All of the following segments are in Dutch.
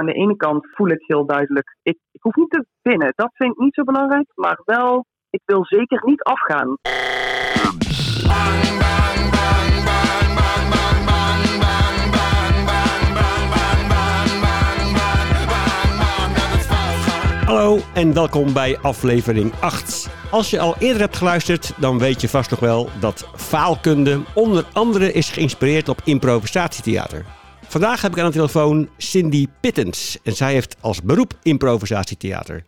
aan de ene kant voel ik heel duidelijk, ik, hoef niet te winnen. Dat vind ik niet zo belangrijk, maar wel, ik wil zeker niet afgaan. Hallo en welkom bij aflevering 8. Als je al eerder hebt geluisterd, dan weet je vast nog wel dat faalkunde onder andere is geïnspireerd op improvisatietheater. Vandaag heb ik aan de telefoon Cindy Pittens en zij heeft als beroep improvisatietheater.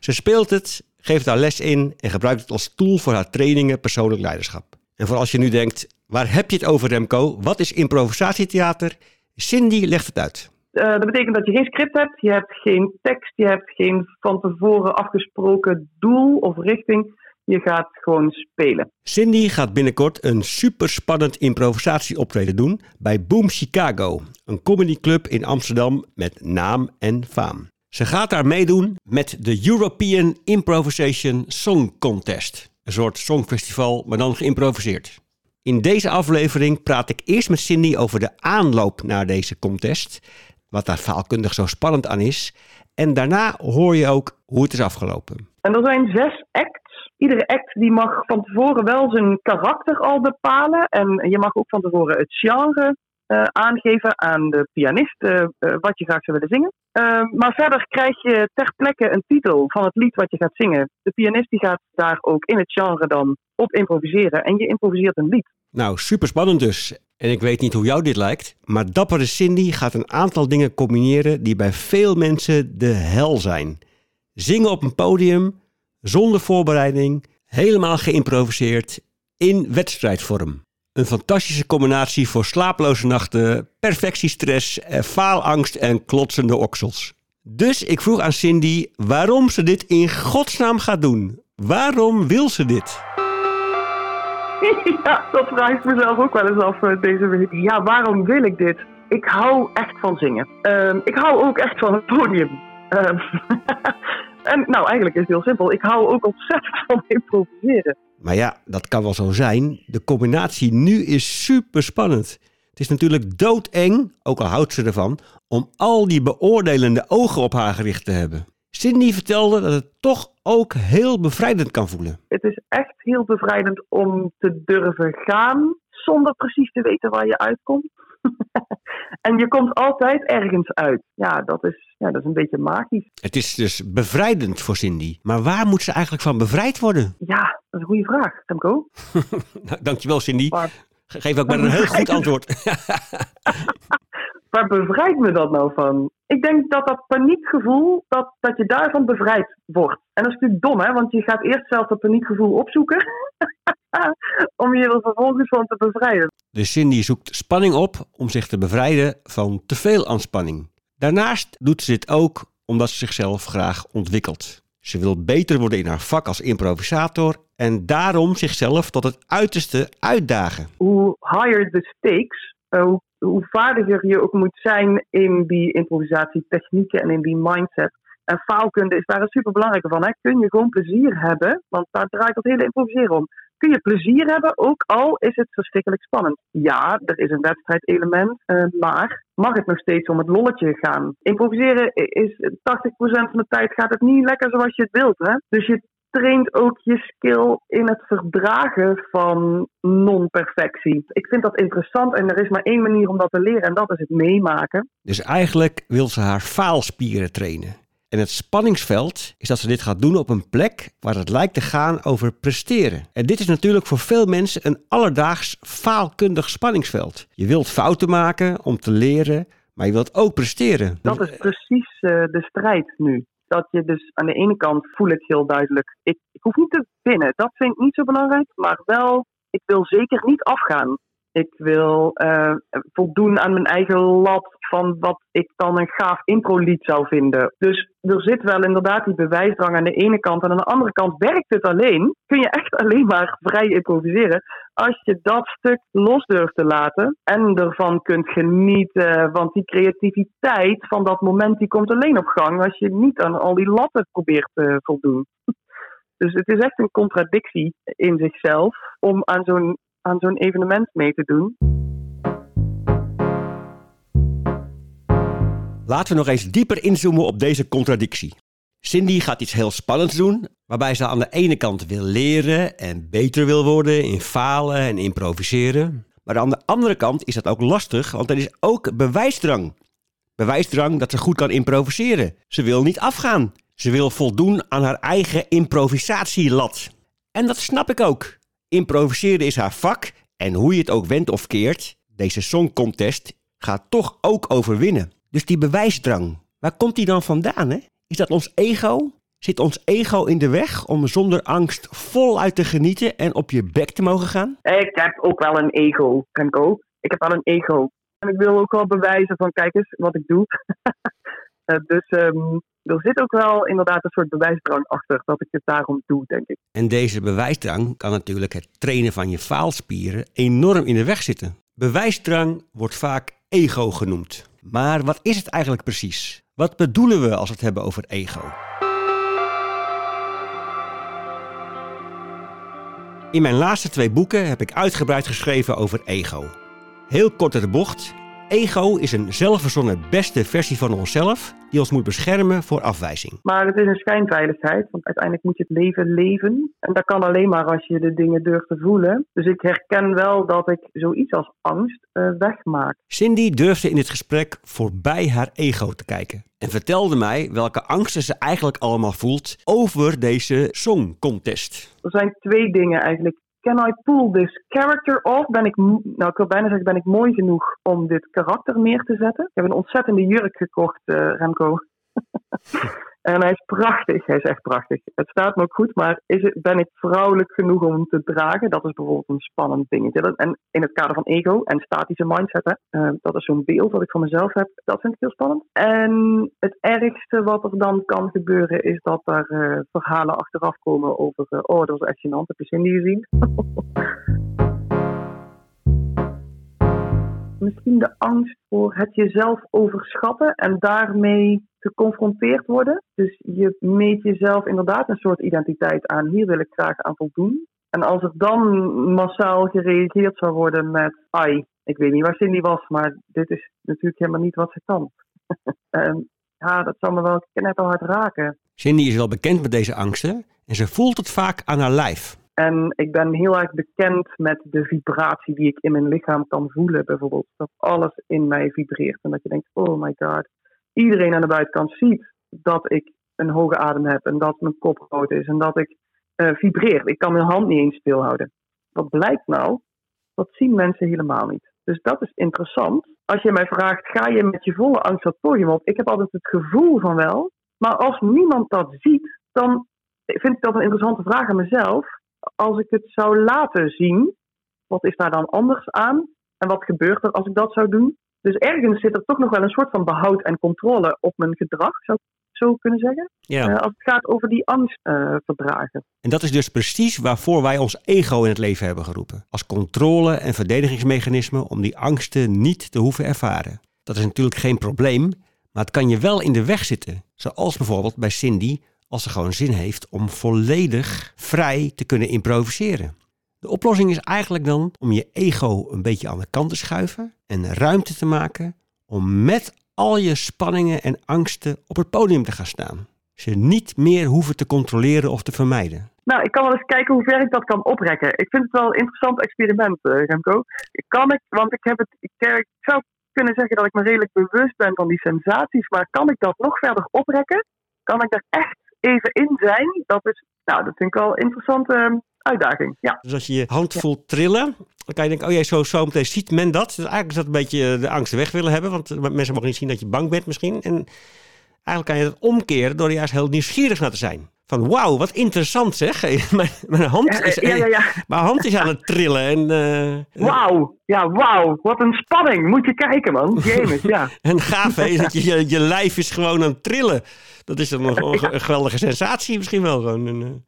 Ze speelt het, geeft daar les in en gebruikt het als tool voor haar trainingen persoonlijk leiderschap. En voor als je nu denkt, waar heb je het over Remco? Wat is improvisatietheater? Cindy legt het uit. Uh, dat betekent dat je geen script hebt, je hebt geen tekst, je hebt geen van tevoren afgesproken doel of richting. Je gaat gewoon spelen. Cindy gaat binnenkort een superspannend improvisatieoptreden doen bij Boom Chicago, een comedyclub in Amsterdam met naam en faam. Ze gaat daar meedoen met de European Improvisation Song Contest, een soort songfestival, maar dan geïmproviseerd. In deze aflevering praat ik eerst met Cindy over de aanloop naar deze contest wat daar faalkundig zo spannend aan is. En daarna hoor je ook hoe het is afgelopen. En er zijn zes acts. Iedere act die mag van tevoren wel zijn karakter al bepalen. En je mag ook van tevoren het genre uh, aangeven aan de pianist uh, wat je graag zou willen zingen. maar verder krijg je ter plekke een titel van het lied wat je gaat zingen. De pianist die gaat daar ook in het genre dan op improviseren en je improviseert een lied. Nou, super spannend dus. En ik weet niet hoe jou dit lijkt, maar dappere Cindy gaat een aantal dingen combineren die bij veel mensen de hel zijn. Zingen op een podium, zonder voorbereiding, helemaal geïmproviseerd, in wedstrijdvorm. Een fantastische combinatie voor slaaploze nachten, perfectiestress, eh, faalangst en klotsende oksels. Dus ik vroeg aan Cindy waarom ze dit in godsnaam gaat doen. Waarom wil ze dit? ja, dat vraag ik mezelf ook wel eens af eh, deze week. Ja, waarom wil ik dit? Ik hou echt van zingen. Ehm, ik hou ook echt van het podium. Ehm, en nou, eigenlijk is het heel simpel. Ik hou ook ontzettend van improviseren. Maar ja, dat kan wel zo zijn. De combinatie nu is super spannend. Het is natuurlijk doodeng, ook al houdt ze ervan, om al die beoordelende ogen op haar gericht te hebben. Cindy vertelde dat het toch ook heel bevrijdend kan voelen. Het is echt heel bevrijdend om te durven gaan zonder precies te weten waar je uitkomt. en je komt altijd ergens uit. Ja dat, is, ja, dat is een beetje magisch. Het is dus bevrijdend voor Cindy. Maar waar moet ze eigenlijk van bevrijd worden? Ja, dat is een goede vraag, Remco. nou, dankjewel, Cindy. Geef ook maar een heel goed antwoord. Waar bevrijdt me dat nou van? Ik denk dat dat paniekgevoel, dat, dat je daarvan bevrijd wordt. En dat is natuurlijk dom, hè? Want je gaat eerst zelf dat paniekgevoel opzoeken. om je er vervolgens van te bevrijden. De Cindy zoekt spanning op om zich te bevrijden van te veel aanspanning. Daarnaast doet ze dit ook omdat ze zichzelf graag ontwikkelt. Ze wil beter worden in haar vak als improvisator en daarom zichzelf tot het uiterste uitdagen. Hoe higher the stakes, uh, hoe hoe vaardiger je ook moet zijn in die improvisatietechnieken en in die mindset. En faalkunde is daar een super belangrijke van. Hè? Kun je gewoon plezier hebben, want daar draait het hele improviseren om. Kun je plezier hebben, ook al is het verschrikkelijk spannend. Ja, er is een wedstrijdelement, uh, maar mag het nog steeds om het lolletje gaan. Improviseren is 80% van de tijd gaat het niet lekker zoals je het wilt. Hè? Dus je traint ook je skill in het verdragen van non-perfectie. Ik vind dat interessant en er is maar één manier om dat te leren en dat is het meemaken. Dus eigenlijk wil ze haar faalspieren trainen. En het spanningsveld is dat ze dit gaat doen op een plek waar het lijkt te gaan over presteren. En dit is natuurlijk voor veel mensen een alledaags faalkundig spanningsveld. Je wilt fouten maken om te leren, maar je wilt ook presteren. Dat is precies uh, de strijd nu dat je dus aan de ene kant voel ik heel duidelijk, ik, ik hoef niet te winnen. Dat vind ik niet zo belangrijk, maar wel, ik wil zeker niet afgaan. Ik wil uh, voldoen aan mijn eigen lat van wat ik dan een gaaf intro-lied zou vinden. Dus er zit wel inderdaad die bewijsdrang aan de ene kant. En aan de andere kant werkt het alleen. Kun je echt alleen maar vrij improviseren. Als je dat stuk los durft te laten en ervan kunt genieten. Want die creativiteit van dat moment die komt alleen op gang als je niet aan al die latten probeert te voldoen. Dus het is echt een contradictie in zichzelf om aan zo'n aan zo'n evenement mee te doen. Laten we nog eens dieper inzoomen op deze contradictie. Cindy gaat iets heel spannends doen, waarbij ze aan de ene kant wil leren en beter wil worden in falen en improviseren. Maar aan de andere kant is dat ook lastig, want er is ook bewijsdrang. Bewijsdrang dat ze goed kan improviseren. Ze wil niet afgaan. Ze wil voldoen aan haar eigen improvisatielat. En dat snap ik ook. Improviseren is haar vak en hoe je het ook wendt of keert, deze songcontest gaat toch ook overwinnen. Dus die bewijsdrang, waar komt die dan vandaan? Hè? Is dat ons ego? Zit ons ego in de weg om zonder angst voluit te genieten en op je bek te mogen gaan? Ik heb ook wel een ego, Remco. Ik heb wel een ego. En ik wil ook wel bewijzen van, kijk eens wat ik doe. Eh, dus ehm, er zit ook wel inderdaad een soort bewijsdrang achter dat ik het daarom doe, denk ik. En deze bewijsdrang kan natuurlijk het trainen van je faalspieren enorm in de weg zitten. Bewijsdrang wordt vaak ego genoemd. Maar wat is het eigenlijk precies? Wat bedoelen we als we het hebben over ego? In mijn laatste twee boeken heb ik uitgebreid geschreven over ego. Heel kort de bocht. Ego is een zelfverzonnen beste versie van onszelf die ons moet beschermen voor afwijzing. Maar het is een schijnveiligheid, want uiteindelijk moet je het leven leven. En dat kan alleen maar als je de dingen durft te voelen. Dus ik herken wel dat ik zoiets als angst uh, wegmaak. Cindy durfde in dit gesprek voorbij haar ego te kijken. En vertelde mij welke angsten ze eigenlijk allemaal voelt over deze songcontest. Er zijn twee dingen eigenlijk can I pull this character off? Ben ik, nou ik wil bijna zeggen, ben ik mooi genoeg om dit karakter neer te zetten? Ik heb een ontzettende jurk gekocht, uh, Remco. En hij is prachtig, hij is echt prachtig. Het staat me ook goed, maar is het, ben ik vrouwelijk genoeg om hem te dragen? Dat is bijvoorbeeld een spannend dingetje. En in het kader van ego en statische mindset, hè, uh, dat is zo'n beeld dat ik van mezelf heb, dat vind ik heel spannend. En het ergste wat er dan kan gebeuren is dat er uh, verhalen achteraf komen over, uh, oh dat was echt gênant, heb je Cindy gezien? Misschien de angst voor het jezelf overschatten en daarmee geconfronteerd worden. Dus je meet jezelf inderdaad een soort identiteit aan. Hier wil ik graag aan voldoen. En als er dan massaal gereageerd zou worden met... Ai, ik weet niet waar Cindy was, maar dit is natuurlijk helemaal niet wat ze kan. en ja, dat zou me wel net al hard raken. Cindy is wel bekend met deze angsten en ze voelt het vaak aan haar lijf. En ik ben heel erg bekend met de vibratie die ik in mijn lichaam kan voelen, bijvoorbeeld. Dat alles in mij vibreert. En dat je denkt, oh my god, iedereen aan de buitenkant ziet dat ik een hoge adem heb en dat mijn kop rood is en dat ik uh, vibreer. Ik kan mijn hand niet eens stilhouden. Wat blijkt nou? Dat zien mensen helemaal niet. Dus dat is interessant. Als je mij vraagt, ga je met je volle angst dat podium op? Ik heb altijd het gevoel van wel. Maar als niemand dat ziet, dan vind ik dat een interessante vraag aan mezelf. Als ik het zou laten zien, wat is daar dan anders aan? En wat gebeurt er als ik dat zou doen? Dus ergens zit er toch nog wel een soort van behoud en controle op mijn gedrag, zou ik zo kunnen zeggen. Ja. Uh, als het gaat over die angst uh, verdragen. En dat is dus precies waarvoor wij ons ego in het leven hebben geroepen. Als controle- en verdedigingsmechanisme om die angsten niet te hoeven ervaren. Dat is natuurlijk geen probleem, maar het kan je wel in de weg zitten. Zoals bijvoorbeeld bij Cindy, als ze gewoon zin heeft om volledig vrij te kunnen improviseren. De oplossing is eigenlijk dan om je ego een beetje aan de kant te schuiven en ruimte te maken om met al je spanningen en angsten op het podium te gaan staan. Ze niet meer hoeven te controleren of te vermijden. Nou, ik kan wel eens kijken hoe ver ik dat kan oprekken. Ik vind het wel een interessant experiment, uh, Remco. Kan ik, want ik heb het, ik, ik zou kunnen zeggen dat ik me redelijk bewust ben van die sensaties, maar kan ik dat nog verder oprekken? Kan ik daar echt even in zijn? Dat is, nou, dat vind ik wel interessant. Uh, uitdaging. Ja. Dus als je je hand voelt trillen, dan kan je denken, oh ja, zo, zo meteen ziet men dat. Dus eigenlijk is dat een beetje de angst weg willen hebben, want mensen mogen niet zien dat je bang bent misschien. En eigenlijk kan je dat omkeren door er juist heel nieuwsgierig naar te zijn. Van wauw, wat interessant zeg. mijn, mijn, hand is, ja, ja, ja. mijn hand is aan het trillen. En, uh, wauw, ja wauw, wat een spanning. Moet je kijken man, James, ja. en gaaf hè, dat je, je, je lijf is gewoon aan het trillen. Dat is een, een, een geweldige sensatie misschien wel. Gewoon.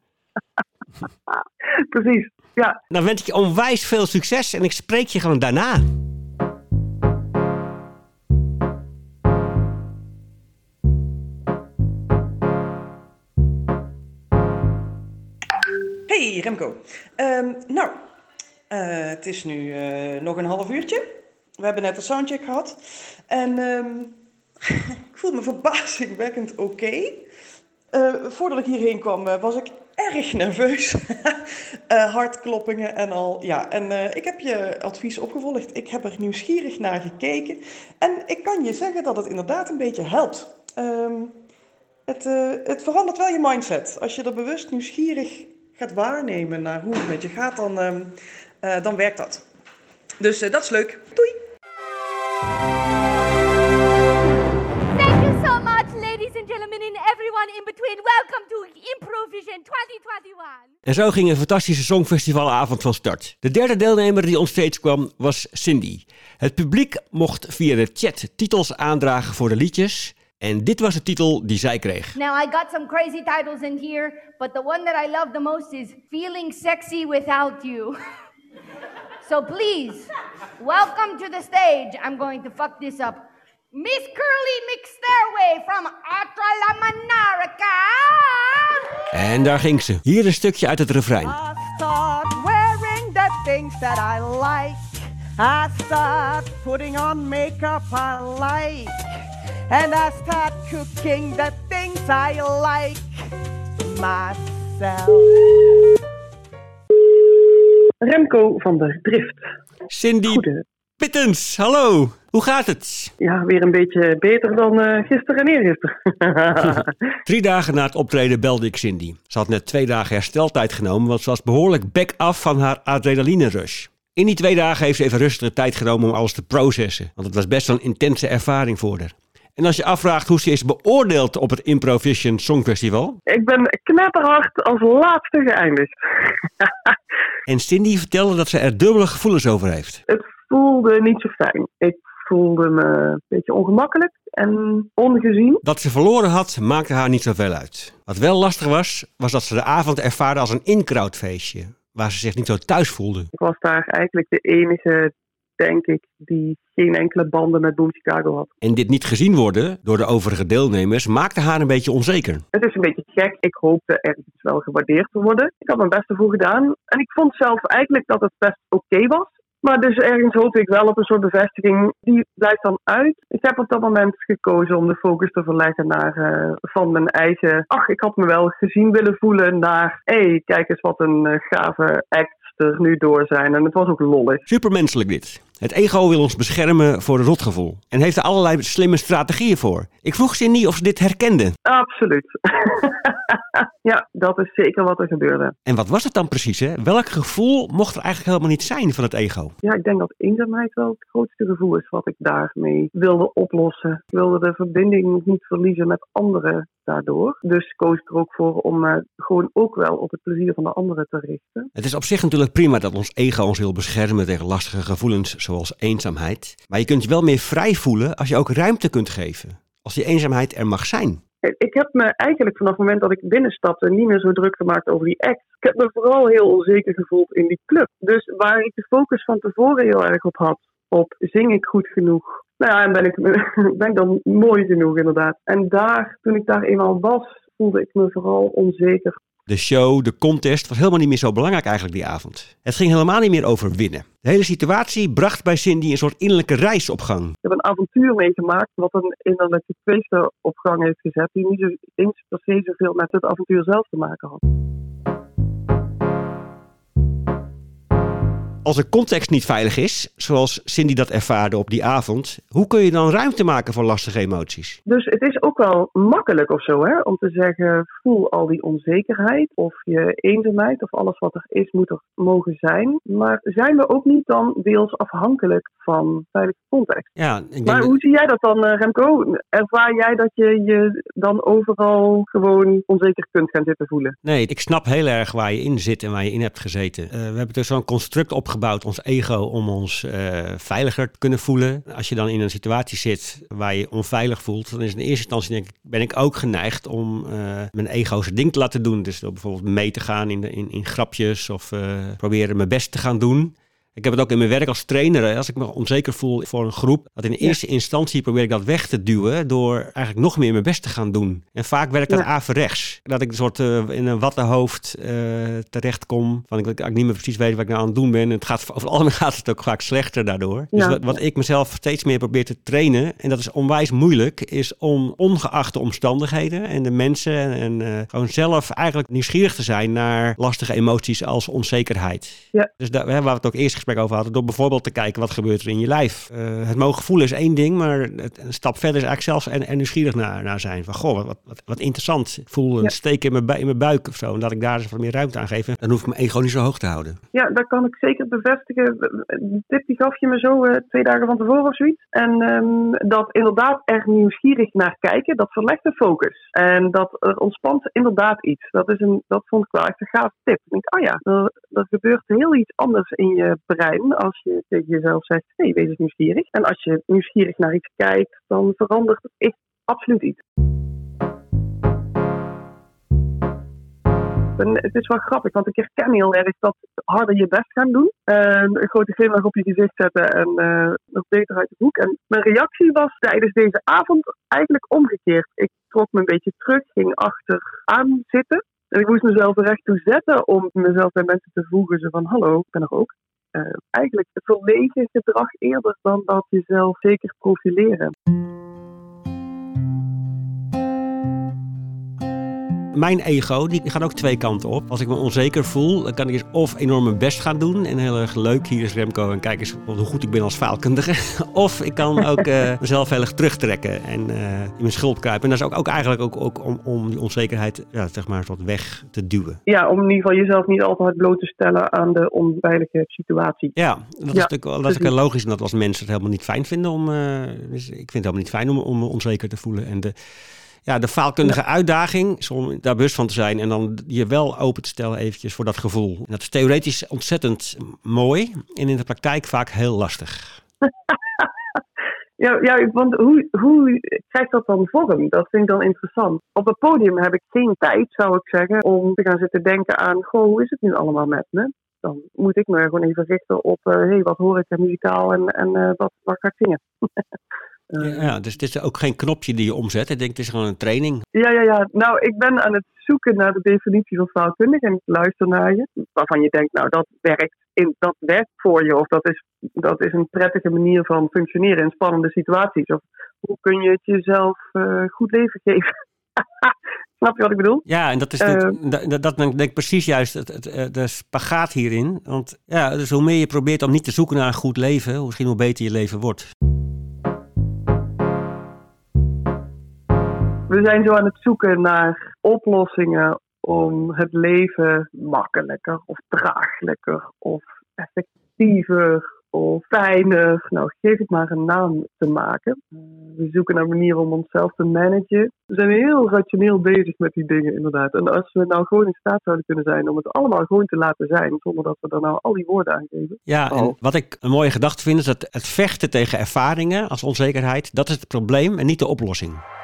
Precies, ja. Dan wens ik je onwijs veel succes en ik spreek je gewoon daarna. Hey Remco. Um, nou, uh, het is nu uh, nog een half uurtje. We hebben net een soundcheck gehad. En um, ik voel me verbazingwekkend oké. Eh, voordat ik hierheen kwam, uh, was ik erg nerveus. uh, hartkloppingen en al. Ja, en ik heb je advies opgevolgd. Ik heb er nieuwsgierig naar gekeken. En ik kan je zeggen dat het inderdaad een beetje helpt. Ehm, het, het verandert wel je mindset. Als je er bewust nieuwsgierig gaat waarnemen naar hoe het met je gaat, dan, ehm, dan werkt dat. Dus dat is leuk. Doei! Everyone in between. Welcome to Improvision 2021. En zo ging een fantastische songfestivalavond van start. De derde deelnemer die ons steeds kwam was Cindy. Het publiek mocht via de chat titels aandragen voor de liedjes. En dit was de titel die zij kreeg. Now I got some crazy titles in here, but the one that I love the most is Feeling Sexy Without You. so please, welcome to the stage. I'm going to fuck this up. Miss Curly McStairway from Atralamanarica. En daar ging ze. Hier een stukje uit het refrein. I start wearing the things that I like. I start putting on makeup I like. And I start cooking the things I like myself. Remco van der Drift. Cindy Goede. Pittens, hallo. Hoe gaat het? Ja, weer een beetje beter dan uh, gisteren en eergisteren. Drie dagen na het optreden belde ik Cindy. Ze had net twee dagen hersteltijd genomen, want ze was behoorlijk back af van haar adrenaline rush. In die twee dagen heeft ze even rustige tijd genomen om alles te processen, want het was best wel een intense ervaring voor haar. En als je afvraagt hoe ze is beoordeeld op het Improvision Songfestival? Ik ben knetterhard als laatste geëindigd. en Cindy vertelde dat ze er dubbele gevoelens over heeft. Het voelde niet zo fijn. Ik voelde me een beetje ongemakkelijk en ongezien. Dat ze verloren had, maakte haar niet zoveel uit. Wat wel lastig was, was dat ze de avond ervaarde als een inkrautfeestje. Waar ze zich niet zo thuis voelde. Ik was daar eigenlijk de enige, denk ik, die geen enkele banden met Boom Chicago had. En dit niet gezien worden door de overige deelnemers maakte haar een beetje onzeker. Het is een beetje gek. Ik hoopte ergens wel gewaardeerd te worden. Ik had mijn best ervoor gedaan. En ik vond zelf eigenlijk dat het best oké was. Maar dus ergens hoop ik wel op een soort bevestiging. Die blijft dan uit. Ik heb op dat moment gekozen om de focus te verleggen naar uh, van mijn eigen. Ach, ik had me wel gezien willen voelen naar. Hé, kijk eens wat een uh, gave act er nu door zijn. En het was ook lollig. Supermenselijk dit. Het ego wil ons beschermen voor een rotgevoel. En heeft er allerlei slimme strategieën voor. Ik vroeg Cindy of ze dit herkende. Absoluut. ja, dat is zeker wat er gebeurde. En wat was het dan precies? Hè? Welk gevoel mocht er eigenlijk helemaal niet zijn van het ego? Ja, ik denk dat eenzaamheid wel het grootste gevoel is wat ik daarmee wilde oplossen. Ik wilde de verbinding niet verliezen met anderen daardoor. Dus koos ik er ook voor om uh, gewoon ook wel op het plezier van de anderen te richten. Het is op zich natuurlijk prima dat ons ego ons wil beschermen tegen lastige gevoelens zoals eenzaamheid. Maar je kunt je wel meer vrij voelen als je ook ruimte kunt geven. Als die eenzaamheid er mag zijn. Ik heb me eigenlijk vanaf het moment dat ik binnenstapte niet meer zo druk gemaakt over die act. Ik heb me vooral heel onzeker gevoeld in die club. Dus waar ik de focus van tevoren heel erg op had, op zing ik goed genoeg? Nou ja, en ben ik, ben ik dan mooi genoeg inderdaad. En daar, toen ik daar eenmaal was, voelde ik me vooral onzeker de show, de contest, was helemaal niet meer zo belangrijk eigenlijk die avond. Het ging helemaal niet meer over winnen. De hele situatie bracht bij Cindy een soort innerlijke reis op gang. Ik heb een avontuur meegemaakt wat een innerlijke feesten op gang heeft gezet, die niet eens per se zoveel met het avontuur zelf te maken had. Als de context niet veilig is, zoals Cindy dat ervaarde op die avond, hoe kun je dan ruimte maken voor lastige emoties? Dus het is ook wel makkelijk of zo, hè, om te zeggen: voel al die onzekerheid of je eenzaamheid of alles wat er is, moet er mogen zijn. Maar zijn we ook niet dan deels afhankelijk van veilige context? Ja, ik maar hoe zie jij dat dan, eh, Remco? Ervaar jij dat je je dan overal gewoon onzeker kunt gaan zitten voelen? Nee, ik snap heel erg waar je in zit en waar je in hebt gezeten. Uh, we hebben dus zo'n construct gebouwd ons ego, om ons uh, veiliger te kunnen voelen. Als je dan in een situatie zit waar je onveilig voelt, dan is in eerste instantie denk ik, ben ik ook geneigd om uh, mijn ego zijn ding te laten doen. Dus door bijvoorbeeld mee te gaan in, de, in, in grapjes of uh, proberen mijn best te gaan doen. Ik heb het ook in mijn werk als trainer. Als ik me onzeker voel voor een groep, dat in eerste instantie probeer ik dat weg te duwen door eigenlijk nog meer mijn best te gaan doen. En vaak werkt dat Ja. averechts. Dat ik een soort eh, in een wattenhoofd eh terechtkom. Van ik, ik niet meer precies weet wat ik nou aan het doen ben. En het gaat, over gaat het ook vaak slechter daardoor. Dus wat, wat ik mezelf steeds meer probeer te trainen, en dat is onwijs moeilijk, is om ongeacht de omstandigheden en de mensen en eh, gewoon zelf eigenlijk nieuwsgierig te zijn naar lastige emoties als onzekerheid. Ja. Dus daar, waar we het ook eerst gesprek over hadden, door bijvoorbeeld te kijken wat gebeurt er in je lijf. Eh, het mogen voelen is één ding, maar het, een stap verder is eigenlijk zelfs en, en nieuwsgierig naar, naar zijn. Van goh, wat, wat, wat, wat interessant. Ik voel een Ja. steek in mijn, in mijn buik of zo. En dat ik daar eens wat meer ruimte aan geef. Dan hoef ik mijn ego niet zo hoog te houden. Ja, dat kan ik zeker bevestigen. Die tip die gaf je me zo eh, twee dagen van tevoren of zoiets. En ehm, dat inderdaad er nieuwsgierig naar kijken, dat verlegt de focus. En dat er ontspant inderdaad iets. Dat, is een, dat vond ik wel echt een gaaf tip. Ik denk, oh ja, er, er gebeurt heel iets anders in je brein als je tegen jezelf zegt, hé, hey, wees nieuwsgierig. En als je nieuwsgierig naar iets kijkt, dan verandert het echt absoluut iets. Het is wel grappig, want ik herken heel erg dat harder je best gaan doen. En een grote glimlach op je gezicht zetten en eh, nog beter uit de hoek. En mijn reactie was tijdens deze avond eigenlijk omgekeerd. Ik trok me een beetje terug, ging achteraan zitten. En ik moest mezelf er echt toe zetten om mezelf bij mensen te voegen. Zo van, hallo, ik ben er ook. Eh, eigenlijk verlegen gedrag eerder dan dat jezelf zeker profileren. Mijn ego, die gaat ook twee kanten op. Als ik me onzeker voel, dan kan ik eens of enorm mijn best gaan doen. En heel erg leuk, hier is Remco en kijk eens hoe goed ik ben als faalkundige. of ik kan ook eh, mezelf heel erg terugtrekken en eh, in mijn schuld kruipen. En dat is ook, ook eigenlijk ook, ook om, om die onzekerheid ja, zeg maar, wat weg te duwen. Ja, om in ieder geval jezelf niet altijd bloot te stellen aan de onveilige situatie. Ja, dat is natuurlijk wel- dat is logisch omdat als mensen het helemaal niet fijn vinden om. eh, dus ik vind het helemaal niet fijn om, om me onzeker te voelen. En de, ja, de faalkundige uitdaging is om daar bewust van te zijn en dan je wel open te stellen eventjes voor dat gevoel. En dat is theoretisch ontzettend mooi en in de praktijk vaak heel lastig. Ja, ja want hoe, hoe krijgt dat dan vorm? Dat vind ik dan interessant. Op het podium heb ik geen tijd, zou ik zeggen, om te gaan zitten denken aan, goh, hoe is het nu allemaal met me? Dan moet ik me gewoon even richten op, hé, hey, wat hoor ik er muzikaal en, en eh, wat, wat ga ik zingen? Eh, Ja, dus het is ook geen knopje die je omzet. Ik denk het is gewoon een training. Ja, ja, ja. Nou, ik ben aan het zoeken naar de definitie van faalkundig en ik luister naar je. Waarvan je denkt, nou, dat werkt, in, dat werkt voor je. Of dat is, dat is een prettige manier van functioneren in spannende situaties. Of hoe kun je het jezelf eh, goed leven geven? Snap je wat ik bedoel? Ja, en dat is Eh. dat, dat, denk ik precies juist het, het, de spagaat hierin. Want ja, dus hoe meer je probeert om niet te zoeken naar een goed leven, hoe misschien hoe beter je leven wordt. We zijn zo aan het zoeken naar oplossingen om het leven makkelijker of draaglijker of effectiever of fijner. Nou, geef het maar een naam te maken. We zoeken naar manieren om onszelf te managen. We zijn heel rationeel bezig met die dingen, inderdaad. En als we nou gewoon in staat zouden kunnen zijn om het allemaal gewoon te laten zijn, zonder dat we er nou al die woorden aan geven. Ja, en Oh. wat ik een mooie gedachte vind is dat het vechten tegen ervaringen als onzekerheid, dat is het probleem en niet de oplossing.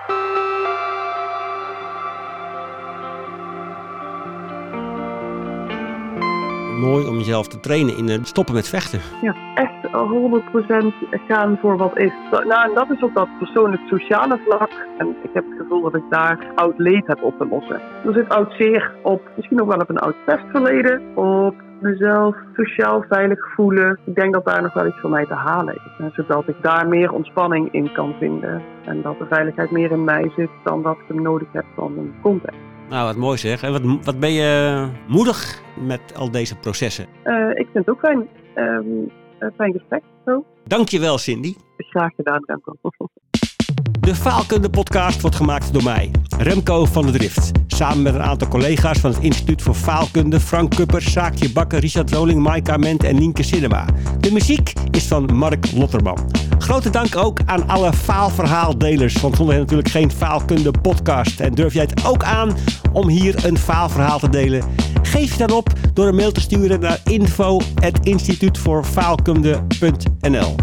Mooi om jezelf te trainen in het stoppen met vechten. Ja, echt 100% gaan voor wat is. Nou, en dat is op dat persoonlijk-sociale vlak. En ik heb het gevoel dat ik daar oud leed heb op te lossen. Er zit oud zeer op, misschien ook wel op een oud pestverleden, op mezelf sociaal veilig voelen. Ik denk dat daar nog wel iets voor mij te halen is. Zodat ik daar meer ontspanning in kan vinden. En dat de veiligheid meer in mij zit dan dat ik hem nodig heb van een context. Nou, wat mooi zeg. En wat, wat ben je moedig met al deze processen. Eh, ik vind het ook fijn. Een fijn gesprek. Zo. Dankjewel Cindy. Graag gedaan, Remco. De Faalkunde podcast wordt gemaakt door mij, Remco van der Drift. Samen met een aantal collega's van het Instituut voor Faalkunde, Frank Kupper, Saakje Bakker, Richard Roling, Maaike Ment en Nienke Cinema. De muziek is van Mark Lotterman. Grote dank ook aan alle faalverhaaldelers, want zonder hen natuurlijk geen Faalkunde podcast. En durf jij het ook aan om hier een faalverhaal te delen? Geef je dan op door een mail te sturen naar info.instituutvoorfaalkunde.nl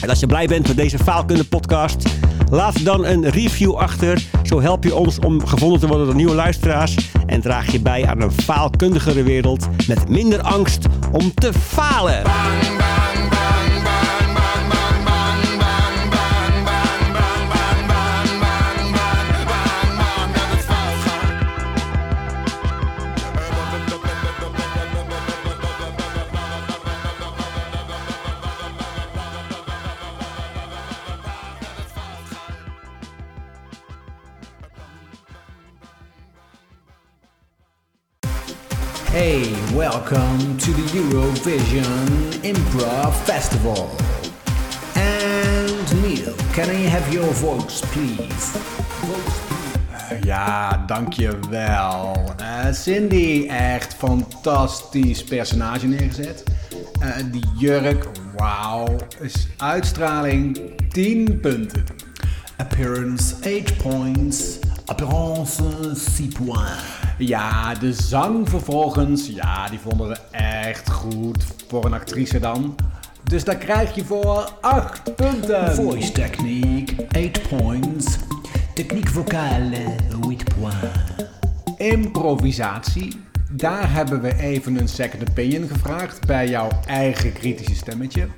en als je blij bent met deze Faalkunde podcast, laat dan een review achter. Zo help je ons om gevonden te worden door nieuwe luisteraars. En draag je bij aan een faalkundigere wereld met minder angst om te falen. Welcome to the Eurovision Improv Festival. And Neil, can I have your votes, please? Ja, dankjewel. Uh, Cindy, echt fantastisch personage neergezet. Uh, die jurk, wauw. Is uitstraling 10 punten. Appearance 8 points. Apparence 6 points. Ja, de zang vervolgens, ja, die vonden we echt goed. Voor een actrice dan. Dus daar krijg je voor 8 punten. Voice technique 8 points. Techniek vocale 8 points. Improvisatie. Daar hebben we even een second opinion gevraagd bij jouw eigen kritische stemmetje.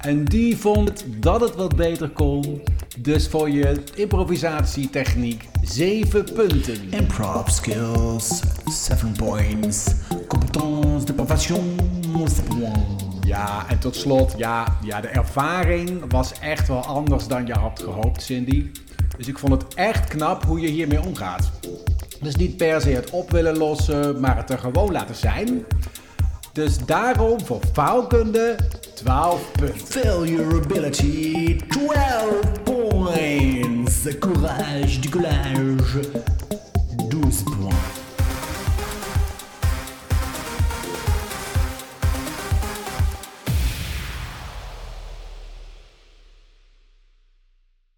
En die vond dat het wat beter kon. Dus voor je improvisatietechniek 7 punten. Improv skills 7 points. Compétence d'improvisation 7 points. Ja, en tot slot, ja, ja, de ervaring was echt wel anders dan je had gehoopt, Cindy. Dus ik vond het echt knap hoe je hiermee omgaat. Dus niet per se het op willen lossen, maar het er gewoon laten zijn. Dus daarom voor faalkunde 12 punten. Failure ability 12 points. Courage du collage